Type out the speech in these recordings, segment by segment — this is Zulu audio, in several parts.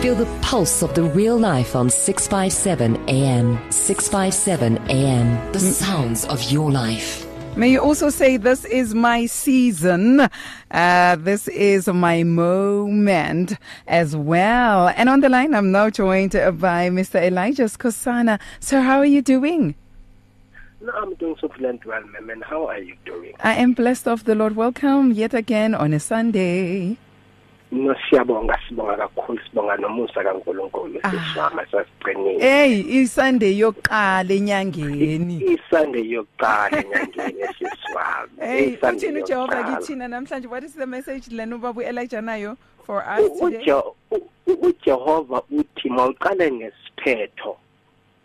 Feel the pulse of the real life on 657 AM. 657 AM. The sounds of your life. May you also say this is my season. Uh, this is my moment as well. And on the line, I'm now joined by Mr. Elijah Skosana. Sir, how are you doing? No, I'm doing so brilliant well, ma'am. And how are you doing? I am blessed of the Lord. Welcome yet again on a Sunday. No siyabonga sibonga kakhulu sibonga nomusa kaNkuluNkulu sisama sasiqinile. Hey, iSunday yokuqala enyangeni. Isunday yokuqala enyangeni siswami. Hey, uthini uJehova kithina namhlanje what is the message lena ubaba Elijah nayo for us today? uJehova uthi mawuqale ngesiphetho.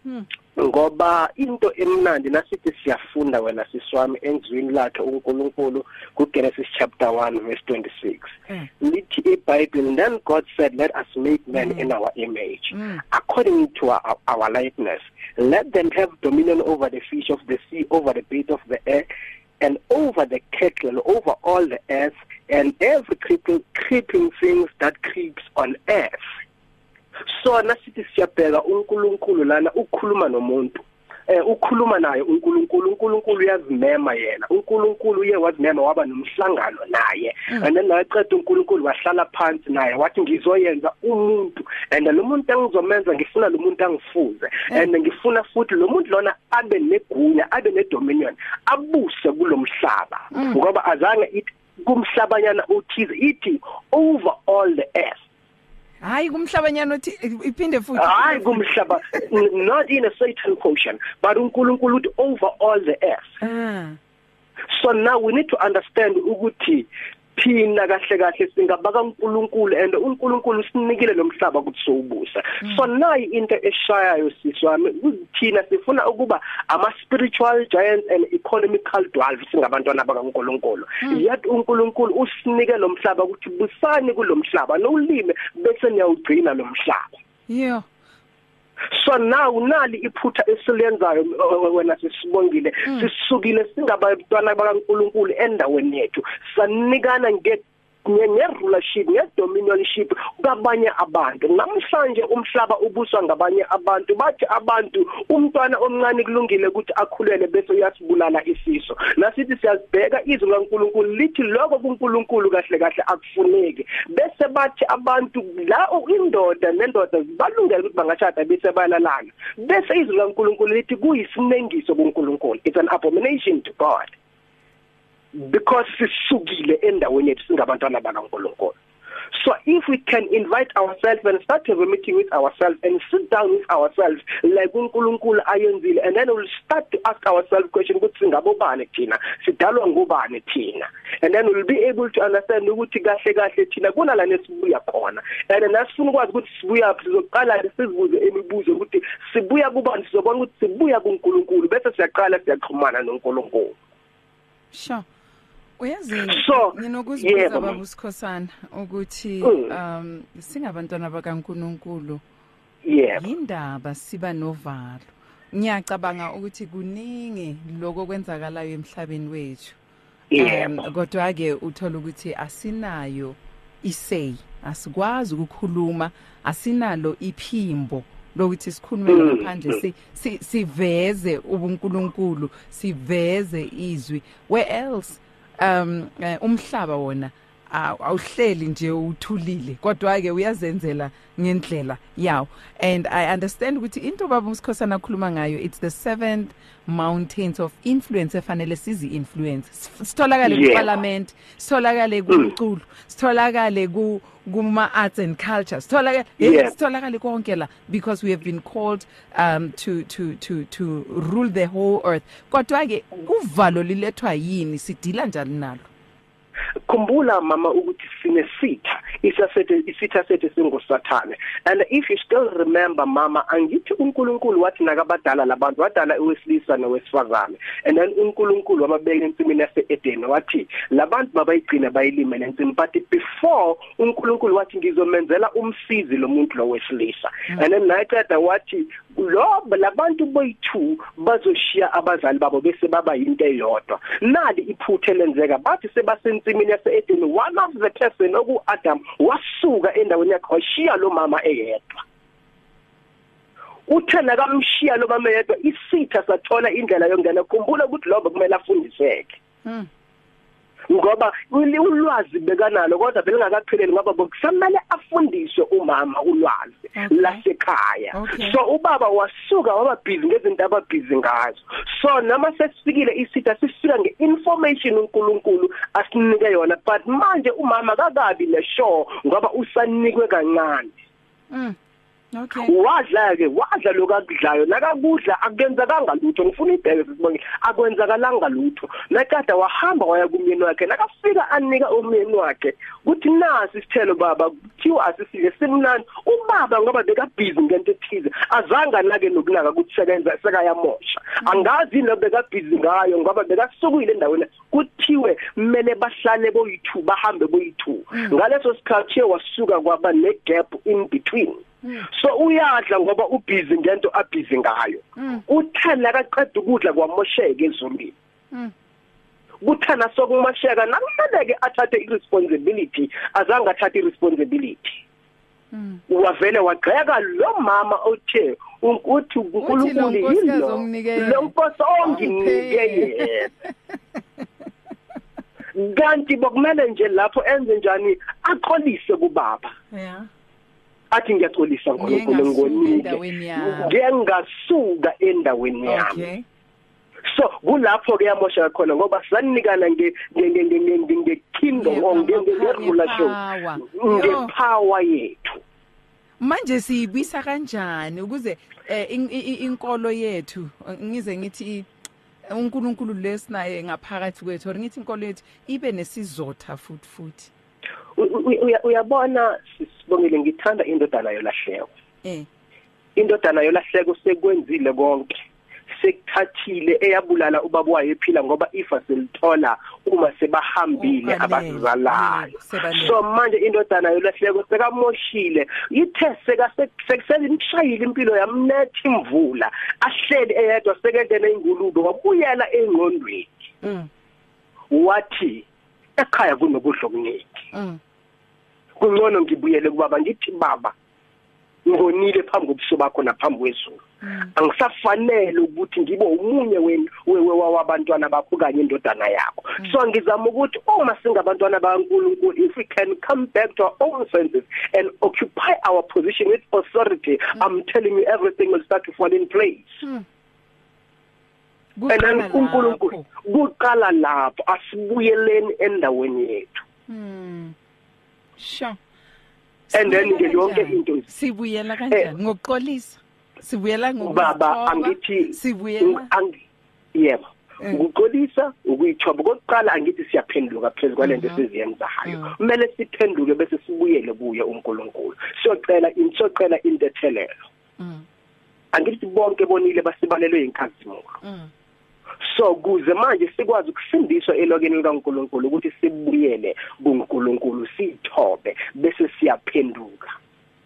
Hmm. ngoba into emnandi nasithi siyafunda wena siswami enzwini lakhe uNkulunkulu kuGenesis chapter 1 verse 26 Mm. lithi iBible then God said let us make man mm. in our image Mm. according to our, our likeness let them have dominion over the fish of the sea over the birds of the air and over the cattle over all the earth and every creeping creeping things that creeps on earth so nasithi siyabheka uNkulunkulu lana ukhuluma nomuntu. Eh ukhuluma naye uNkulunkulu uNkulunkulu uyazimema yena. uNkulunkulu uye wazimema waba nomhlangano naye. And then naqeda uNkulunkulu wahlala phansi naye. Wathi ngizoyenza umuntu and lo muntu engizomenza ngifuna lo muntu angifuze. And ngifuna futhi lo muntu lona abe negunya abe nedominion abuse kulomhlaba ngoba azange ithi kumhlabanyana uthize ithi over all the earth. Hayi kumhlabanyana uthi iphinde futhi. hayi kumhlaba n- not in a certain portion but uNkulunkulu uthi over all the earth Ah. so now we need to understand ukuthi thina kahle kahle singabaka uNkulunkulu and uNkulunkulu sinikile lomhlaba ukuthi sowubusa. So nayi into eshayayo siswami kuthina sifuna ukuba ama spiritual giants and economical dwarfs singabantwana bakaNkulunkulu. Yet uNkulunkulu usinike lomhlaba ukuthi busani kulomhlaba nowulime bese niyawugcina lomhlaba Yeah. So now nali iphutha esilenzayo uh, wena sisibongile. Sisukile singabantwana bakaNkuluNkulu endaweni yethu. Sanikana nge nge-rulership nge-dominionship kwabanye abantu. Namhlanje umhlaba ubuswa ngabanye abantu bathi abantu umntwana omncane kulungile ukuthi akhulele bese uyasibulala isiso nasithi siyazibheka izwi laNkuluNkulu lithi lokho kuNkuluNkulu kahle kahle akufuneki. Bese bathi abantu la indoda nendoda zibalungela ukuthi bangashada bese bayalalana. Bese izwi laNkuluNkulu lithi kuyisinengiso kuNkuluNkulu. It's an abomination to God. Because sisukile endaweni yethu singabantwana bakaNkulunkulu. So if we can invite ourselves and start to have a meeting with ourselves and sit down with ourselves like uNkulunkulu ayenzile and then we'll start to ask ourselves question ukuthi singabobani thina? Sidalwa ngubani thina? And then we'll be able to understand ukuthi kahle kahle thina kunala nesibuya khona. And nasifuna ukwazi ukuthi sibuya sizoqala sizibuze imibuzo ukuthi sibuya kubani? Sizobona ukuthi sibuya kuNkulunkulu bese siyaqala siyaxhumana noNkulunkulu. Sure. Uyazi So, nginokuzibuza yebo. baba usikhosana ukuthi Mm. um singabantwana bakaNkuluNkulu yebo yindaba siba novalo. Ngiyacabanga ukuthi kuningi lokho kwenzakalayo emhlabeni wethu. yebo Um kodwa ke uthola ukuthi asinayo isay, asikwazi ukukhuluma, asinalo iphimbo lokuthi sikhulume Mm, ngaphandle si, si siveze ubuNkulunkulu, siveze izwi. Where else um eh, umhlaba wona aw- awuhleli nje uthulile. Kodwa ke uyazenzela ngendlela yawo. And i understand ukuthi into baba usikhosana khuluma ngayo it's the seventh mountains of influence efanele sizi influence. Sitholakale Yeah. kuparliament sitholakale kumculo sitholakale ku kuma arts and culture sitholakale Yeah. sitholakale konke la because we have been called um to to to to rule the whole earth. Kodwa ke uvalo lilethwa yini? Sidila njani nalo? Khumbula mama ukuthi sinesitha isasethe isitha sethu singusathane. And if you still remember mama angithi uNkulunkulu wathi nakabadala labantu wadala owesilisa nowesifazane. And then uNkulunkulu wamabeka ensimini yaseEden wathi labantu mabayigcine bayilime lensimi but before uNkulunkulu wathi ngizomenzela umsizi lo muntu lo wesilisa. And then nayiceda wathi lo labantu boyi2 bazoshiya abazali babo bese baba into eyodwa. Nali iphuthe lenzeka bathi sebasensimini yaseEden one of the person oku Adam wasuka endaweni yakhe washiya lo mama eyedwa uthe nakamshiya lo mama yedwa isitha sathola indlela yongena khumbula ukuthi lo kumele afundiseke Mm. Ngoba uli- ulwazi bekanalo kodwa belingakapheleli ngoba bokusamele afundiswe umama ulwazi lasekhaya. So ubaba wasuka waba busy ngezinto ababhizi ngazo. So noma sesifikile isitha sifika ngeinformation uNkulunkulu asinike yona but manje umama kakabi neshow ngoba usanikwe kancane. Mm. Okay. wadla ke wadla lokakudlayo nakakudla akenzakanga lutho. Ngifuna ibheke sibonge akwenzakalanga lutho. Nakada wahamba waya kumyeni wakhe. Nakafika anika umyeni wakhe kuthi nasi isithelo baba kuthiwa asifike simnani ubaba ngoba bekabhizi ngento ethize. Azange nake nokunaka ukuthi sekenza sekayamosha. Angazi lo bekabhizi ngayo ngoba bekasukile endaweni. Kuthiwe kumele bahlale boyi2 bahambe boyi2 ngaleso sikhathi wasuka kwaba negap in between. So uyadla ngoba ubhizi ngento abhizi ngayo uthela kaqeda ukudla kwamosheke ezombini Mm. kuthana sokumosheka nakumele ke athathe irresponsibility azange athathe irresponsibility Mm. wavele wagxeka lo mama othe ukuthi uNkulunkulu nkosikazi yilo onginike yena. lo nkosi onginike Ongiphe yena kanti bokumele nje lapho enze njani aqolise kubaba Yeah. Athi ngiyaxolisa Ngike nkulunkulu ngasuka ngonike endaweni yami. ngeke ngasuka endaweni yami Okay. so kulapho ke yamosheka khona ngoba sanikana nge nge nge nge nge- nge nge kingdom or nge nge nge relation Ngepower. Yo. nge power yethu manje siyibisa kanjani ukuze eh, in- i- i- inkolo yethu ngize ngithi uNkulunkulu lesinaye ngaphakathi kwethu or ngithi inkolo yethu ibe nesizotha futhi futhi U- u- uya- uyabona sibongile ngithanda indodana yolahleko. Eh. Indodana yolahleko sekwenzile konke. Sekuthathile eyabulala ubaba wayo ephila ngoba ifa selithola uma sebahambile sebalele. so manje indodana yolahleko sekamoshile. Ithe seka sekuselimshayile impilo yamnethi imvula. Ahleli eyedwa sekengena ingulube wabuyela engqondweni. Mm. Wathi ekhaya kunokudla okuningi mm. Kungcono ngibuyele kubaba ngithi baba ngonile phambi kobuso bakho naphambi kwezulu. Mm. angisafanele ukuthi ngibe umunye wenu wewe wabantwana bakho kanye indodana yakho. So ngizama ukuthi uma singabantwana bakaNkuluNkulu if we can come back to our own senses and occupy our position with authority i'm telling you everything will start to fall in place. And then Kuqala uNkulunkulu lapho. kuqala lapho asibuyeleni endaweni yethu. Mm. Sure. And then ke yonke into- sibuyela kanjani? Ngokuxolisa. Sibuyela baba ngokuzithoba, angithi sibuyela? yebo. Eh. ukuxolisa ukuyithoba. Kokuqala angithi siyaphenduka phezulu kwalento esiziyenzayo kumele siphenduke bese sibuyele kuye uNkulunkulu. Siyocela insocela intethelelo. Mm, angithi bonke bonile basibalelwe inkazimulo mm. So kuze manje sikwazi ukusindiswa elokeni likaNkulunkulu ukuthi sibuyele kuNkulunkulu sithobe bese siyaphenduka.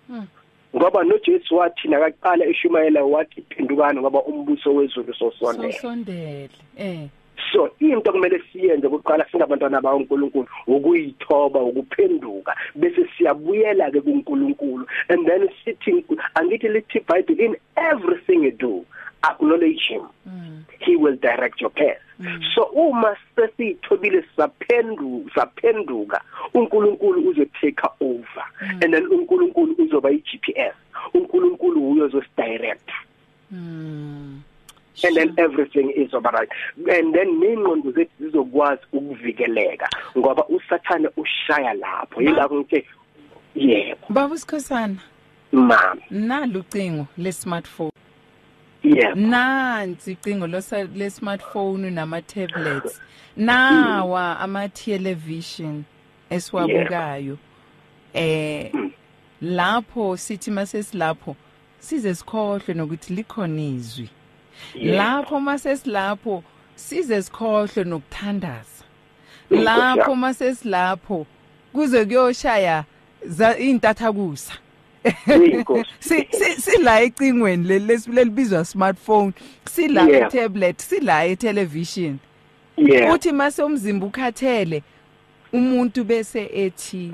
Mm. ngoba noJesu wathi nakaqala eshumayela wathi phendukani ngoba umbuso wezulu sosondela sosondele eh. So into kumele siyenze ukuqala singabantwana baNkulunkulu ukuyithoba ukuphenduka bese siyabuyela ke kuNkulunkulu. And then sithi angithi lithi Bible in everything you do acknowledge him. Mm. he will direct your path. Mm. so uma sesithobile saphenduka saphenduka uNkulunkulu uzo take over. Mm. and then uNkulunkulu uzoba iGPS uNkulunkulu uyozo direct Mm. and then Sure. everything is alright and then nengqondo zethu zizokwazi ukuvikeleka ngoba usathane ushaya lapho. Yingakho ngithi yebo. Baba usikhosana mama. Nalo ucingo le smartphone yebo nansi icingo losa le smartphone nama tablets nawa ama television esiwabukayo eh lapho sithi masesilapho size sikhohle nokuthi likhona izwi Yebo. lapho masesilapho size sikhohle nokuthandaza Inkosi lapho yami. masesilapho kuze kuyoshaya za intathakusa Inkosi. si si sila ecingweni leli lesibizwa smartphone sila tablet sila etelevision uthi mase umzimba ukhathele umuntu bese ethi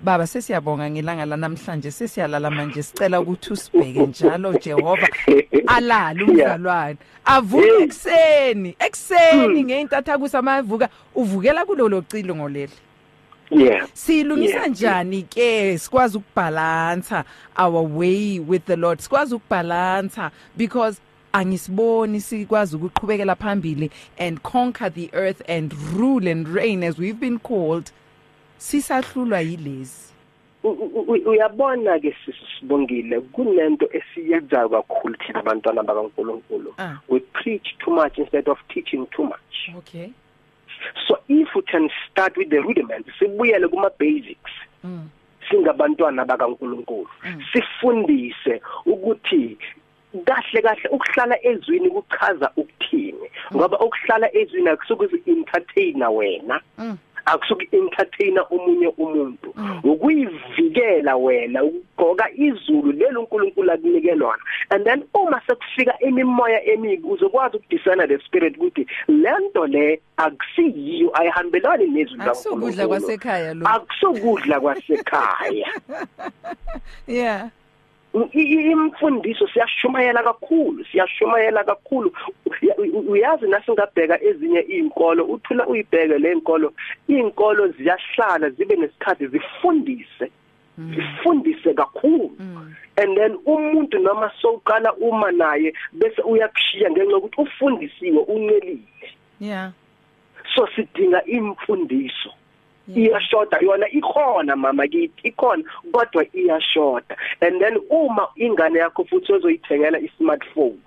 baba sesiyabonga ngelanga lanamhlanje sesiyalala manje sicela ukuthi usibheke njalo Jehova alala umzalwane. Avuke ekseni ekseni ngeintatha kusamavuka uvukela kulolo cilo ngoleli. Yeah. Silungisa Yeah. njani ke sikwazi ukubalansa our way with the Lord. Sikwazi ukubalansa because angisiboni sikwazi ukuqhubekela phambili and conquer the earth and rule and reign as we've been called. Sisahlulwa yilezi. U- u- u- uyabona ke sisibongile kunento esiyenzayo kakhulu thina abantwana bakaNkuluNkulu. Ah. we preach too much instead of teaching too much. Okay. So if we can start with the rudiments sibuyele kuma basics mm. singabantwana bakaNkuluNkulu Mm. sifundise ukuthi kahle kahle ukuhlala ezwini kuchaza ukuthini ngoba ukuhlala ezwini akusukuzi entertainer wena Mm. Akusuku entertainer omunye umuntu. Mm. ukuyivikela wena ukugqoka izulu lelo uNkulunkulu akunike lona. And then uma sekufika imimoya emibi uzokwazi ukudiscern the spirit ukuthi lento le akusiyiyo ayihambelani nezwi akusukudla kwasekhaya lo. Akusukudla kwasekhaya. Yeah. I- i- imfundiso siyashumayela kakhulu siyashumayela kakhulu. Uyazi nasingabheka ezinye izinkolo uthula uyibheke le nkolo izinkolo ziyahlala zibe nesikhathi zifundise zifundise kakhulu. Mm. and then umuntu noma sowuqala uma naye bese uyakushiya ngenxa yokuthi ufundisiwe uncelile. Yeah. So sidinga imfundiso. Iyashoda yona ikhona mama kithi ikhona kodwa iyashoda and then uma ingane yakho futhi ozoyithengela i-smartphone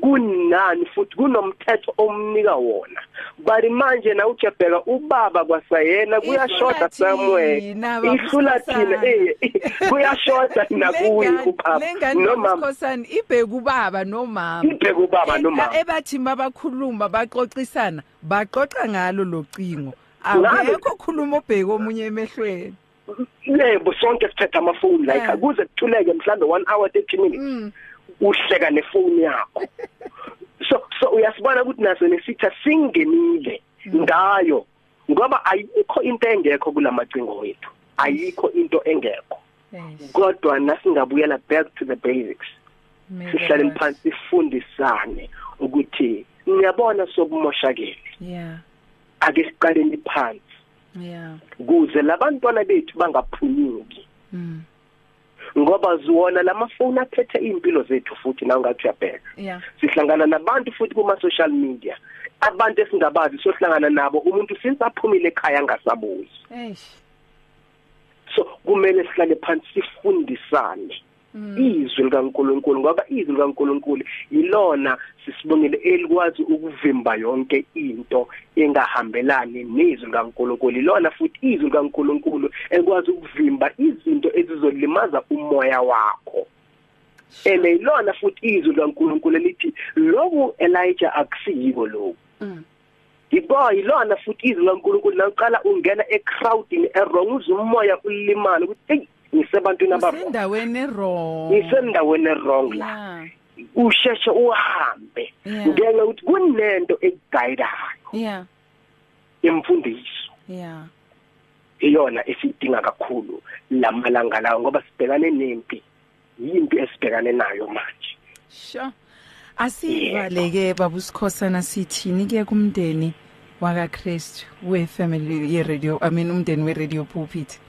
kunani futhi kunomthetho omnika wona? But manje na ujebheka ubaba kwasayena kuyashoda Ihlula somewhere. thina, baba ihlula uSkhosana. thina eh kuyashoda nakuye ubaba lengane nomama uSkhosana ibheka ubaba nomama ibheke ubaba E- nomama ebathi mabakhuluma baxoxisana baxoxa ngalo locingo Ngalo. Akekho khuluma obheke omunye emehlweni. Lebo sonke sithethe amafoni like Eh. akuze kuthuleke mhlambe 1 hour 30 minutes. Mm. Uhleka nefoni yakho. So so uyasibona ukuthi naso nesitha singenile ngayo. Ngoba ayikho into engekho kulamacingo wethu. Ayikho into engekho. Yes. Kodwa nasingabuyela back to the basics may sihlale the Lord- phansi sifundisane ukuthi ngiyabona sokumoshakele. Yeah. Ake siqaleni phansi. Yeah. Kuze labantwana bethu bangaphunyuki mm. Ngoba ziwona lamafoni athethe impilo zethu futhi na ungathi uyabheka. Yeah. Sihlangana nabantu futhi kuma social media. Abantu esingabazi sohlangana nabo. Umuntu since aphumile ekhaya angasabuzi. Eish. So kumele sihlale phansi sifundisane. Izwi likaNkuluNkulu ngoba izwi likaNkuluNkulu yilona sisibongile elikwazi ukuvimba yonke into engahambelani nezwi likaNkuluNkulu. Ilona futhi izwi likaNkuluNkulu ekwazi ukuvimba izinto ezizolimaza umoya wakho. Ene ilona futhi izwi likaNkuluNkulu elithi lokhu Elijah akusiyiko lokhu. Mm. Yibo yilona futhi izwi laNkulunkulu nawuqala ungena ecrowdini errong uzumoya ulimala ukuthi hey ngisebantwini abarong usendaweni errong ngisendaweni errong la. Usheshe uhambe. Ngenxa ukuthi kunento ekuguidayo yeah. Imfundiso. Yeah. Iyona esidinga kakhulu lamalanga lawo ngoba sibhekane nempi yimpi esibhekane nayo manje. Sure. Asivaleke babusikhosana sithini ke kumndeni wakaKristu we family ye radio I mean umndeni we radio pulpit.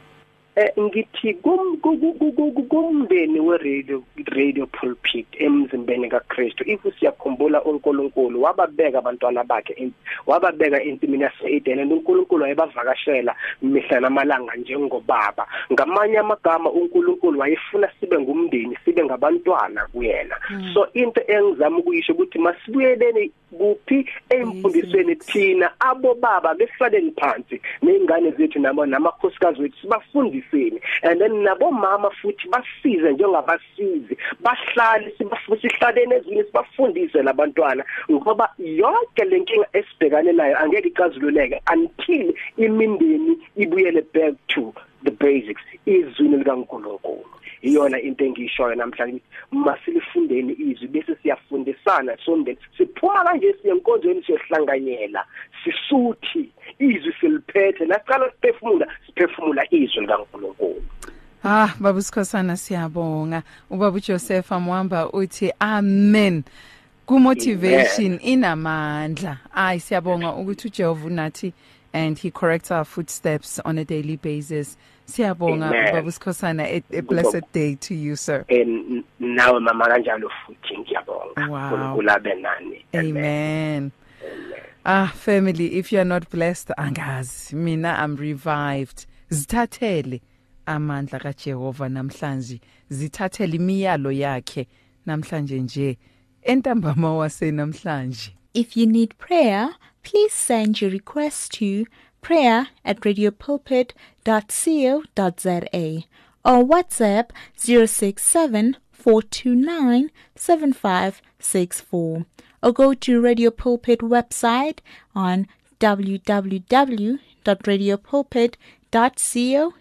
Eh ngithi kum- ku- ku- ku- ku- ku- kumndeni we radio radio pulpit emzimbeni kaKristu if siyakhumbula uNkulunkulu wababeka abantwana bakhe en- wababeka ensimini yaseEden uNkulunkulu wayebavakashela mihla namalanga njengobaba. Ngamanye amagama uNkulunkulu wayefuna sibe ngumndeni sibe ngabantwana kuyena. So into engizama ukuyisho ukuthi masibuyeleni kuphi emfundisweni thina abo baba besihlaleni phansi nezingane zethu nabo namakhosikazi wethu sibafundiseni and then nabo mama futhi basize njengabasizi. Bahlale sibafundisihlaleni ezini sibafundise labantwana ngoba yonke lenkinga esibhekane nayo angeke icazululeke until imindeni ibuyele back to the basics izwini likaNkulunkulu. Iyona into engiyishoyo namhlanje masilifundeni izwi bese siyafundisana sondeni siphuma kanje siyenkonzweni siyohlanganyela sisuthi izwi siliphethe nasiqala siphefumula siphefumula izwi likaNkulunkulu. Ah baba sikhosana siyabonga. Ubaba Joseph Amwamba uthi amen. Kumotivation inamandla. Ay siyabonga ukuthi uJehova unathi and he corrects our footsteps on a daily basis. Siyabonga Amen. baba sikhosana a, a blessed day to you sir. En nawe mama kanjalo futhi ngiyabonga. Wow. uNkulunkulu abe nani. Amen. Ah family if you are not blessed angazi. Mina i'm revived. Zithathele amandla kaJehova namhlanje. Zithathele imiyalo yakhe namhlanje nje. Entambama wase namhlanje If you need prayer, please send your request to prayer at radiopulpit.co.za or WhatsApp 067 429 7564 or go to Radio Pulpit website on www.radiopulpit.co.za.